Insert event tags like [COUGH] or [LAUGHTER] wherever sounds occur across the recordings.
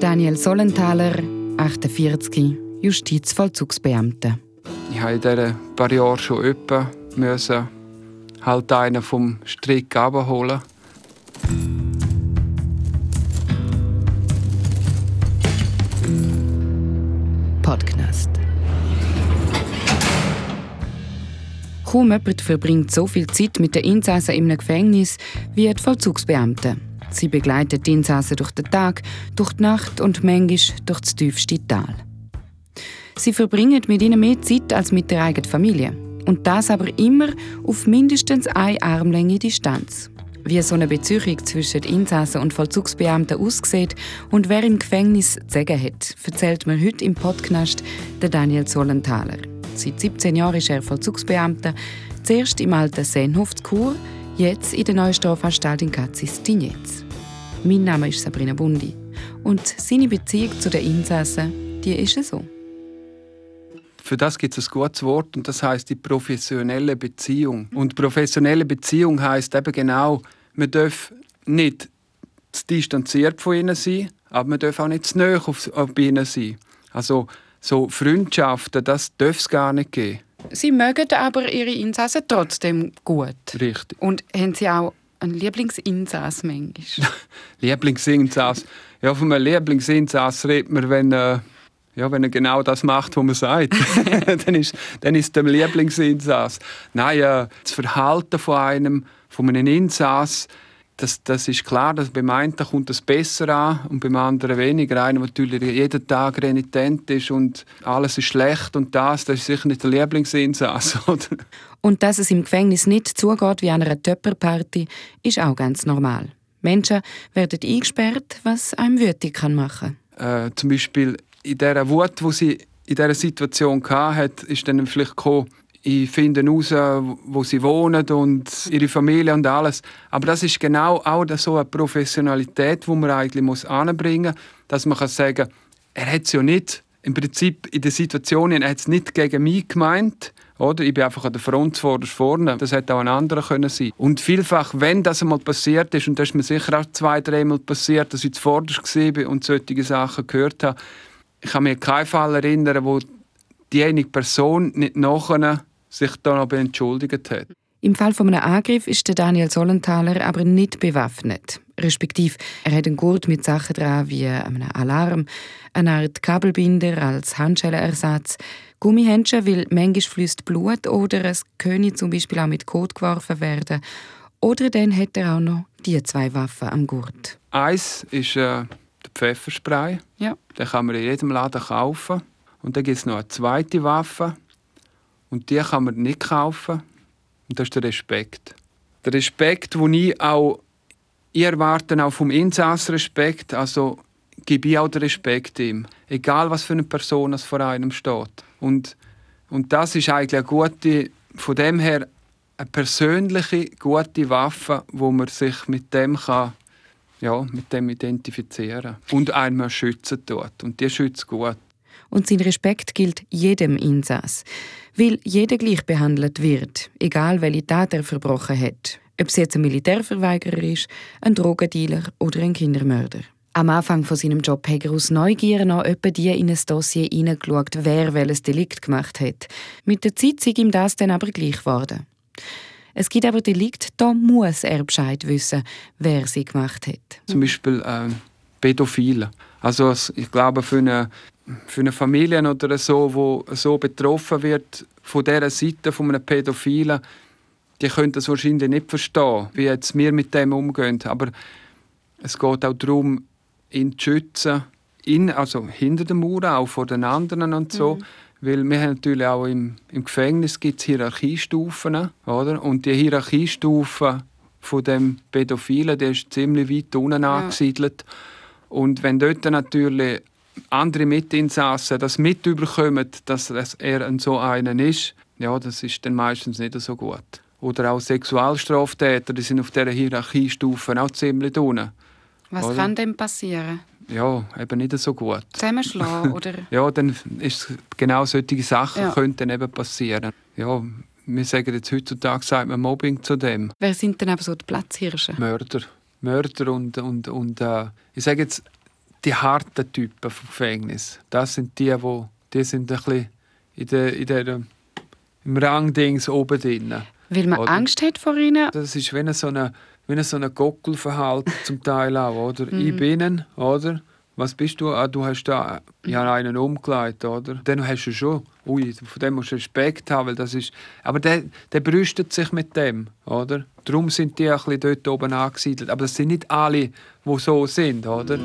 Daniel Sollenthaler, 48, Justizvollzugsbeamter. Ich habe in diesen paar Jahren schon öppe müssen halt einen vom Strick abholen. Podcast. Kaum jemand verbringt so viel Zeit mit den Insassen im Gefängnis wie die Vollzugsbeamten. Sie begleiten die Insassen durch den Tag, durch die Nacht und manchmal durch das tiefste Tal. Sie verbringen mit ihnen mehr Zeit als mit der eigenen Familie. Und das aber immer auf mindestens eine Armlänge Distanz. Wie so eine Beziehung zwischen Insassen und Vollzugsbeamten aussieht und wer im Gefängnis zu sagen hat, erzählt mir heute im Podcast der Daniel Zollenthaler. Seit 17 Jahren ist er Vollzugsbeamter, zuerst im alten Seenhof Chur, jetzt in der neuen Strafanstalt in Katzis-Dinetz. Mein Name ist Sabrina Bundi und seine Beziehung zu den Insassen, die ist so. Für das gibt es ein gutes Wort und das heißt die professionelle Beziehung. Und professionelle Beziehung heißt eben genau, man darf nicht zu distanziert von ihnen sein, aber man darf auch nicht zu nahe auf, auf ihnen sein. Also so Freundschaften, das darf es gar nicht geben. Sie mögen aber Ihre Insassen trotzdem gut. Richtig. Und haben Sie auch einen Lieblingsinsass manchmal? [LAUGHS] Lieblingsinsass? Ja, von einem Lieblingsinsass redet man, wenn... Äh, ja, wenn er genau das macht, was man sagt, [LAUGHS] dann ist, dann ist der Lieblingsinsass. Nein, äh, das Verhalten von einem, von einem Insass, das, das ist klar, dass beim einen kommt es besser an und beim anderen weniger. Einer, der natürlich jeden Tag renitent ist und alles ist schlecht und das, das ist sicher nicht der Lieblingsinsass. [LAUGHS] Und dass es im Gefängnis nicht zugeht wie an einer Töpperparty, ist auch ganz normal. Menschen werden eingesperrt, was einem wütig machen kann. Äh, zum Beispiel in dieser Wut, die sie in dieser Situation hatte, ist dann vielleicht gekommen, ich finde heraus, wo sie wohnen und ihre Familie und alles. Aber das ist genau auch so eine Professionalität, die man eigentlich muss anbringen muss, dass man kann sagen er hat es ja nicht, im Prinzip in der Situation, er hat es nicht gegen mich gemeint, oder? Ich bin einfach an der Front vorne. Das hätte auch ein anderer können sein. Und vielfach, wenn das einmal passiert ist, und das ist mir sicher auch zwei, dreimal passiert, dass ich zuvorderst war und solche Sachen gehört habe, ich kann mich keinen Fall erinnern, wo diejenige Person nicht nachher sich da noch entschuldigt hat. Im Fall von einem Angriff ist der Daniel Sollenthaler aber nicht bewaffnet. Respektiv, er hat einen Gurt mit Sachen dran wie einem Alarm, eine Art Kabelbinder als Handschellenersatz, Gummihändchen, weil manchmal fließt Blut oder es könne zum Beispiel auch mit Kot geworfen werden. Oder dann hat er auch noch die zwei Waffen am Gurt. Eins ist äh, der Pfefferspray. Ja. Den kann man in jedem Laden kaufen. Und dann gibt es noch eine zweite Waffe. Und die kann man nicht kaufen. Und das ist der Respekt. Der Respekt, den ich auch ich erwarte auch vom Insass Respekt. Also gebe ich auch den Respekt ihm. Egal, was für eine Person es vor einem steht. Und, und das ist eigentlich eine gute, von dem her eine persönliche, gute Waffe, wo man sich mit dem kann ja, mit dem identifizieren und einmal schützen tut. Und die schützt gut. Und sein Respekt gilt jedem Insass, weil jeder gleich behandelt wird, egal welche Tat er verbrochen hat. Ob es jetzt ein Militärverweigerer ist, ein Drogendealer oder ein Kindermörder. Am Anfang von seinem Job hat er aus Neugier noch etwa die in ein Dossier hineingeschaut, wer welches Delikt gemacht hat. Mit der Zeit sei ihm das dann aber gleich geworden. Es gibt aber Delikt, da muss er Bescheid wissen, wer sie gemacht hat. Zum Beispiel äh, Pädophile. Also ich glaube, für eine, für eine Familie oder so, wo so betroffen wird von dieser Seite von einem Pädophilen, die können das wahrscheinlich nicht verstehen, wie jetzt wir mit dem umgehen. Aber es geht auch darum, ihn zu schützen, ihn, also hinter dem Mauer, auch vor den anderen und so. Mhm weil wir haben natürlich auch im, im Gefängnis gibt's Hierarchiestufen, oder? Und die Hierarchiestufe von dem Pädophilen, der ist ziemlich weit unten ja. angesiedelt. Und wenn dort natürlich andere Mitinsassen das mitbekommen, dass er ein so einen ist, ja, das ist dann meistens nicht so gut. Oder auch Sexualstraftäter, die sind auf dieser Hierarchiestufe auch ziemlich unten. Was oder? kann denn passieren? ja, eben nicht so gut. Zusammenschlagen, [LAUGHS] oder? ja, dann ist genau solche Sachen ja. könnten eben passieren. Ja, wir sagen jetzt heutzutage sagt man Mobbing zu dem. Wer sind denn aber so die Platzhirsche? Mörder. Mörder und, und, und äh, ich sage jetzt, die harten Typen vom Gefängnis. Das sind die, wo die sind ein bisschen in der, in der, im Rangdings oben drin. Weil man oder? Angst hat vor ihnen? Das ist wie so eine, wie so eine Gockelverhalten zum Teil auch, oder? Mhm. Ich bin, oder? Was bist du? Ah, du hast da ja einen umgelegt, oder? Dann hast du schon, ui, von dem musst du Respekt haben, weil das ist, aber der, der brüstet sich mit dem, oder? Darum sind die ein bisschen dort oben angesiedelt. Aber das sind nicht alle, die so sind, oder?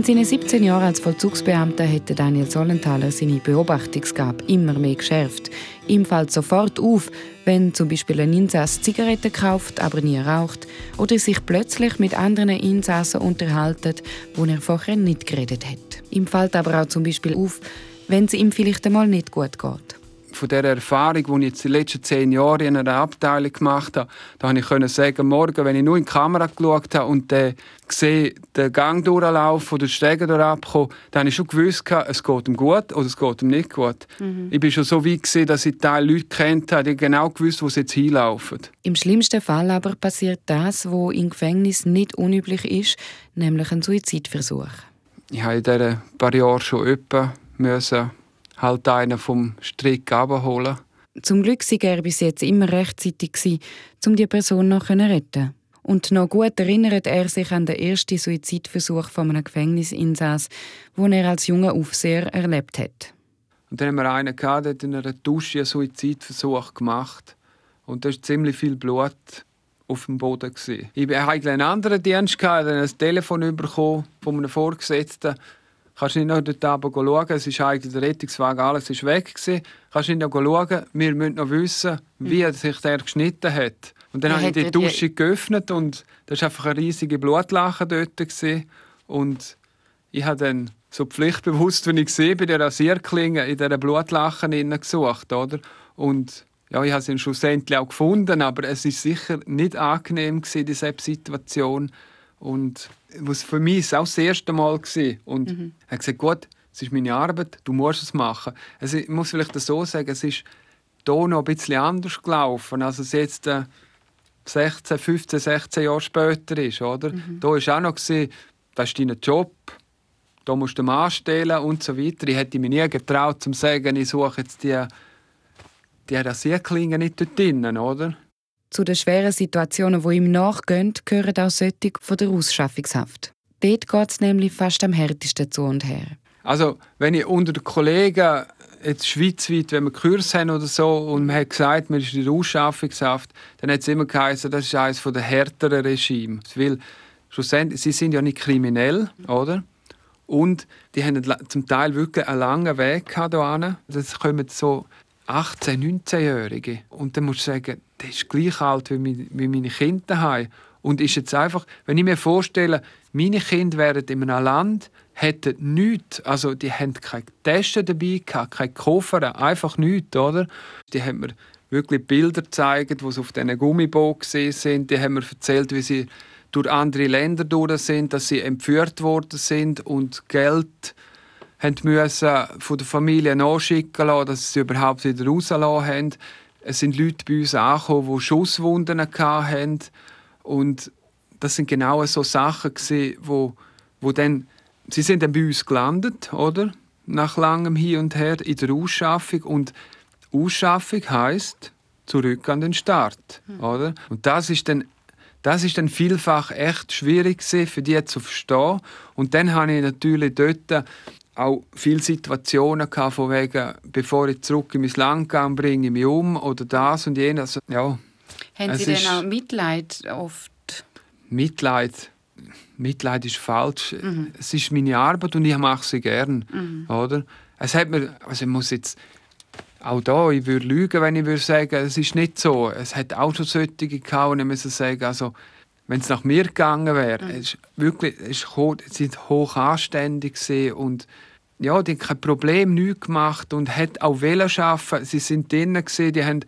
In seinen 17 Jahren als Vollzugsbeamter hätte Daniel Sollenthaler seine Beobachtungsgabe immer mehr geschärft. Ihm fällt sofort auf, wenn zum Beispiel ein Insass Zigaretten kauft, aber nie raucht, oder sich plötzlich mit anderen Insassen unterhalten, wo er vorher nicht geredet hat. Ihm fällt aber auch zum Beispiel auf, wenn es ihm vielleicht einmal nicht gut geht von der Erfahrung, die ich jetzt die letzten zehn Jahre in einer Abteilung gemacht habe, da konnte ich sagen, morgen, wenn ich nur in die Kamera geschaut habe und dann sehe, den Gang durchlaufen oder die Stege durchabkommen, dann habe ich schon gewusst, es geht ihm gut oder es geht ihm nicht gut. Mhm. Ich bin schon so weit, gewesen, dass ich Teil Leute kennt habe, die genau gewusst, wo sie jetzt hinlaufen. Im schlimmsten Fall aber passiert das, was im Gefängnis nicht unüblich ist, nämlich ein Suizidversuch. Ich habe in diesen paar Jahren schon öppe müssen halt einen vom Strick abholen. Zum Glück war er bis jetzt immer rechtzeitig, um die Person noch zu retten. Und noch gut erinnert er sich an den ersten Suizidversuch von einem Gefängnisinsass, den er als junger Aufseher erlebt hat. Und dann haben wir einen gehabt, der in einer Dusche einen Suizidversuch gemacht. Und da ist ziemlich viel Blut auf dem Boden. Ich hatte einen anderen Dienst, gehabt, ein Telefon bekommen von einem Vorgesetzten, Kannst du nicht noch dort oben schauen? Es ist eigentlich der Rettungswagen, alles ist weg gewesen. Kannst du nicht noch schauen? Wir müssen noch wissen, wie mhm. sich der geschnitten hat. Und dann habe ich die Dusche die... geöffnet und da war einfach eine riesige Blutlache dort. Gewesen. Und ich habe dann so pflichtbewusst, wenn ich sehe, bei der Rasierklinge in dieser Blutlache gesucht. Oder? Und ja, ich habe sie schlussendlich auch gefunden, aber es ist sicher nicht angenehm gewesen, diese Situation. Und was für mich auch das erste Mal war. Und mhm. er hat gesagt, gut, es ist meine Arbeit, du musst es machen. Also ich muss vielleicht so sagen, es ist hier noch ein bisschen anders gelaufen, als es jetzt äh, 16, 15, 16 Jahre später ist. Oder? Mhm. Da war auch noch, gewesen, das ist dein Job, da musst du Mann stellen und so weiter. Ich hätte mich nie getraut, zu sagen, ich suche jetzt die, die Rasierklinge nicht dort drinnen, oder? Zu den schweren Situationen, die ihm nachgehen, gehören auch solche von der Ausschaffungshaft. Dort geht es nämlich fast am härtesten zu und her. Also, wenn ich unter den Kollegen jetzt schweizweit, wenn wir Kurs haben oder so, und man hat gesagt, man ist in der Ausschaffungshaft, dann hat es immer geheißen, das ist eines der härteren Regime. Weil schlussendlich, sie sind ja nicht kriminell, oder? Und die haben zum Teil wirklich einen langen Weg gehabt. Das kommen so 18-, 19-Jährige. Und dann musst du sagen, der ist gleich alt wie, meine Kinder daheim. Und ist jetzt einfach, wenn ich mir vorstelle, meine Kinder wären in einem Land, hätten nichts, also die haben keine Taschen dabei keine Koffer, einfach nichts, oder? Die haben mir wirklich Bilder gezeigt, wo sie auf diesen Gummibooten sind. Die haben mir erzählt, wie sie durch andere Länder durch sind, dass sie entführt worden sind und Geld haben müssen von der Familie nachschicken lassen, dass sie überhaupt wieder rausgelassen haben. Es sind Leute bei uns angekommen, die Schusswunden hatten. Und das sind genau so Sachen, wo, wo dann, sie sind dann bei uns gelandet, oder? Nach langem Hin und Her in der Ausschaffung. Und Ausschaffung heißt zurück an den Start, mhm. oder? Und das ist dann das ist dann vielfach echt schwierig für die zu verstehen. Und dann habe ich natürlich dort auch viele Situationen gehabt, von wegen, bevor ich zurück in mein Land gehe, bringe ich mich um oder das und jenes. Also, ja, Haben Sie denn auch Mitleid oft? Mitleid, Mitleid ist falsch. Mhm. Es ist meine Arbeit und ich mache sie gern, mhm. oder? Es hat mir, also ich muss jetzt auch da, ich würde lügen, wenn ich würde sagen, es ist nicht so. Es hat auch schon solche gehabt, und ich muss sagen, also wenn es nach mir gegangen wäre, mhm. es ist wirklich, es sind hoch anständig und ja, die haben kein Problem nichts gemacht und hat auch wollen arbeiten. Sie sind drinnen gesehen, die haben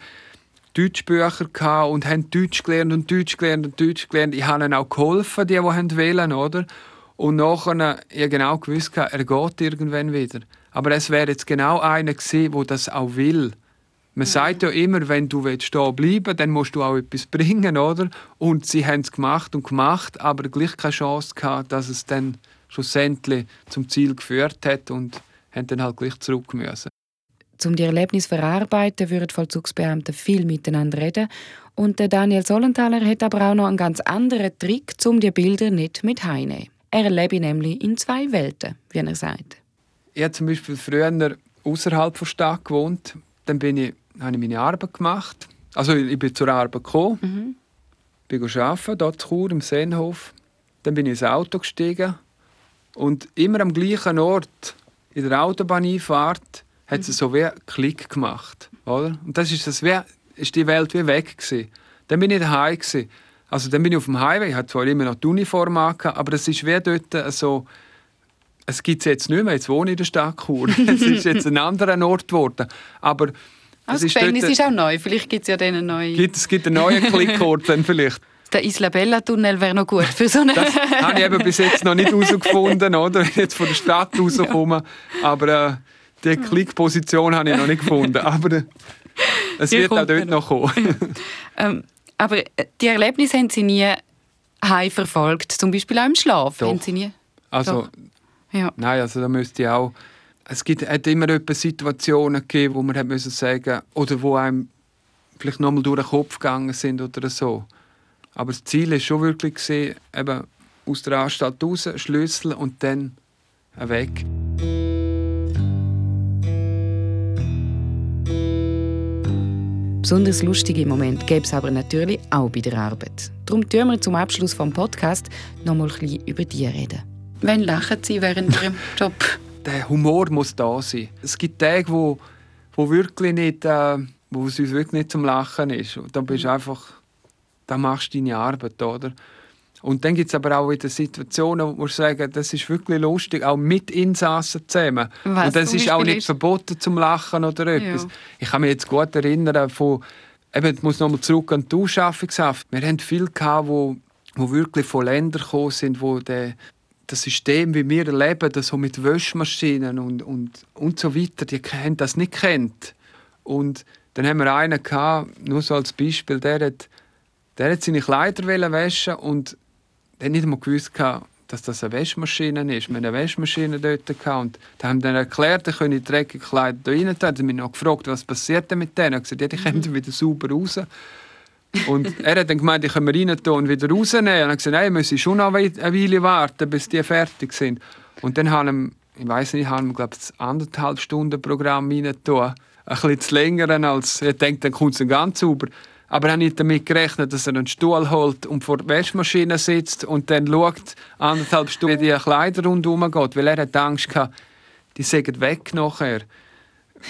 Deutschbücher gehabt und haben Deutsch gelernt und Deutsch gelernt und Deutsch gelernt. Ich habe ihnen auch geholfen, die, die wollen, oder? Und nachher, ich genau gewusst, er geht irgendwann wieder. Aber es wäre jetzt genau einer gewesen, der das auch will. Man sagt ja immer, wenn du stehen bleiben dann musst du auch etwas bringen, oder? Und sie haben es gemacht und gemacht, aber gleich keine Chance gehabt, dass es dann schlussendlich zum Ziel geführt hat und haben dann halt gleich zurück müssen. Um die Erlebnisse zu verarbeiten, würden Vollzugsbeamte viel miteinander reden. Und der Daniel Sollenthaler hat aber auch noch einen ganz anderen Trick, um die Bilder nicht mit heimzunehmen. Er lebe nämlich in zwei Welten, wie er sagt. Ich habe zum Beispiel früher außerhalb der Stadt gewohnt. Dann bin ich, habe ich meine Arbeit gemacht. Also ich bin zur Arbeit gekommen, mhm. bin arbeiten, dort in Chur, im Seenhof. Dann bin ich ins Auto gestiegen und immer am gleichen Ort in der Autobahneinfahrt hat es mhm. so wie einen Klick gemacht. Oder? Und das ist, das wie, ist die Welt wie weg. Gewesen. Dann bin ich daheim. Gewesen. Also dann bin ich auf dem Highway, ich hatte zwar immer noch die Uniform an, aber es ist wie dort so, es gibt es jetzt nicht mehr, jetzt wohne ich in der Stadt Chur. [LAUGHS] es ist jetzt ein anderer Ort geworden. Aber also das Gefängnis ist auch neu, vielleicht gibt es ja dann einen neuen... Gibt, es gibt einen neuen [LAUGHS] Klickort dann vielleicht. Der Isla Bella Tunnel wäre noch gut für so eine... das habe ich eben bis jetzt noch nicht herausgefunden, oder? Wenn ich jetzt von der Stadt rauskomme. Ja. Aber äh, die Klickposition habe ich noch nicht gefunden. Aber äh, es wird auch dort noch kommen. [LAUGHS] ähm, aber äh, die Erlebnisse haben Sie nie heim verfolgt, zum Beispiel auch im Schlaf? Doch. Haben Sie nie? Also, ja. nein, also da müsste ich auch... Es gibt, hat immer Situationen gegeben, wo man hat müssen sagen oder wo einem vielleicht nochmal durch den Kopf gegangen sind oder so. Aber das Ziel war schon wirklich, gewesen, eben aus der Anstalt raus, Schlüssel und dann weg. Besonders lustige Momente gäbe es aber natürlich auch bei der Arbeit. Darum tun wir zum Abschluss vom Podcast noch mal ein bisschen über die reden. Wann lachen Sie während Ihrem [LAUGHS] Job? Der Humor muss da sein. Es gibt Tage, wo, wo wirklich nicht, äh, wo es uns wirklich nicht zum Lachen ist. Und dann bist du einfach, da machst du deine Arbeit, oder? Und dann gibt es aber auch wieder Situationen, wo wir sagen, das ist wirklich lustig, auch mit Insassen zusammen. Was, und das ist auch nicht verboten zum Lachen oder etwas. Ja. Ich kann mich jetzt gut erinnern von, eben, ich muss nochmal zurück an die Ausschaffungshaft. Wir haben viele gehabt, wo, wo wirklich von Ländern gekommen sind, wo der, das System, wie wir erleben, das so mit Wäschmaschinen und, und, und so weiter, die haben das nicht kennt. Und dann haben wir einen gehabt, nur so als Beispiel, der hat, der hat seine Kleider waschen und dann nicht einmal gewusst, dass das eine Waschmaschine ist. Wir hatten eine Waschmaschine dort und da haben dann erklärt, da können dreckige Kleider da rein tun. Dann haben mich noch gefragt, was passiert denn mit denen. Ich habe gesagt, ja, die kommen mhm. wieder sauber raus. Und er hat dann gemeint, die können wir rein und wieder rausnehmen. Und er hat gesagt, nein, wir müssen schon noch eine Weile warten, bis die fertig sind. Und dann haben ich weiß nicht, haben wir, glaube ich, anderthalb Stunden Programm rein tun. Ein bisschen zu länger als, ich denke, dann kommt es ganz sauber. Aber er hat nicht damit gerechnet, dass er einen Stuhl holt und vor der Waschmaschine sitzt und dann schaut, anderthalb Stunden, wie die Kleider rundherum geht. Weil er hat Angst gehabt, die sägen weg nachher.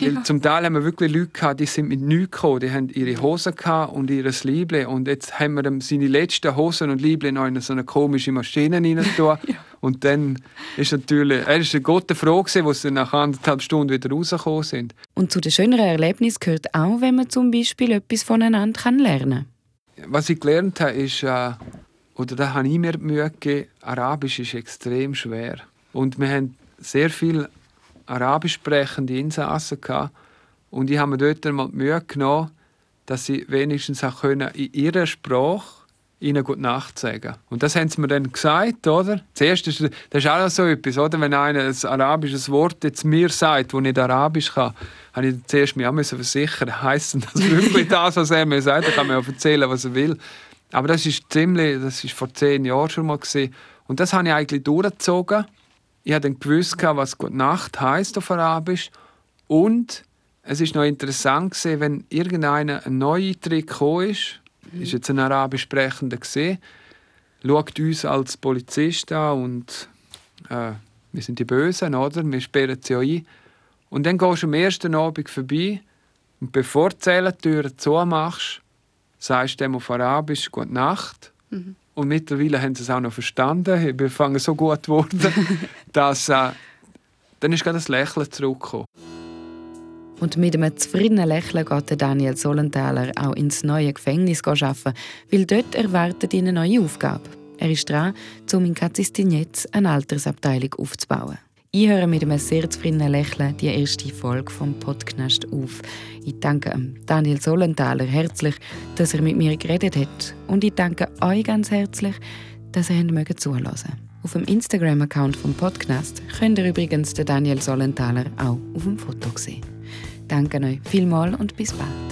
Ja. zum Teil haben wir wirklich Leute gehabt, die sind mit nichts gekommen. Die haben ihre Hosen und ihr Liebling. Und jetzt haben wir seine letzten Hosen und Liebling noch in so eine komische Maschine rein [LAUGHS] ja. Und dann ist natürlich, er ist eine gute Frage, wo sie nach anderthalb Stunden wieder rausgekommen sind. Und zu den schöneren Erlebnissen gehört auch, wenn man zum Beispiel etwas voneinander lernen kann. Was ich gelernt habe, ist, äh, oder da habe ich mir Mühe gegeben, Arabisch ist extrem schwer. Und wir haben sehr viel arabisch sprechende Insassen gehabt. Und ich habe mir dort einmal die Mühe genommen, dass sie wenigstens auch können in ihrer Sprache ihnen gute Nacht sagen. Und das haben sie mir dann gesagt, oder? Zuerst ist das ist auch so etwas, oder? Wenn einer ein arabisches Wort jetzt mir sagt, wo nicht arabisch kann, habe ich zuerst mich auch versichern, [LAUGHS] heisst das wirklich das, was er mir sagt? Da kann man ja erzählen, was er will. Aber das ist ziemlich, das ist vor zehn Jahren schon mal gesehen. Und das habe ich eigentlich durchgezogen ich habe dann gewusst, was Gute Nacht heißt auf Arabisch. Und es ist noch interessant wenn irgendeiner ein Neueintritt gekommen ist, mhm. ist jetzt ein Arabisch sprechender gesehen, schaut uns als Polizist an und äh, wir sind die Bösen, oder? Wir sperren sie ein. Und dann gehst du am ersten Abend vorbei und bevor du die Zellentüre zumachst, sagst du dem auf Arabisch Gute Nacht. Mhm. Und mittlerweile haben sie es auch noch verstanden. Wir fangen so gut worden, [LAUGHS] dass äh, dann ist gerade das Lächeln zurückgekommen. Und mit einem zufriedenen Lächeln geht Daniel Solenthaler auch ins neue Gefängnis arbeiten, weil dort erwartet ihn eine neue Aufgabe. Er ist dran, um in Kazistignetz eine Altersabteilung aufzubauen. Ich höre mit einem sehr zufriedenen Lächeln die erste Folge vom Podcast auf. Ich danke Daniel Solenthaler herzlich, dass er mit mir geredet hat. Und ich danke euch ganz herzlich, dass ihr mögen zuhören Auf dem Instagram-Account vom Podcast könnt ihr übrigens den Daniel Solenthaler auch auf dem Foto sehen. Danke euch vielmals und bis bald.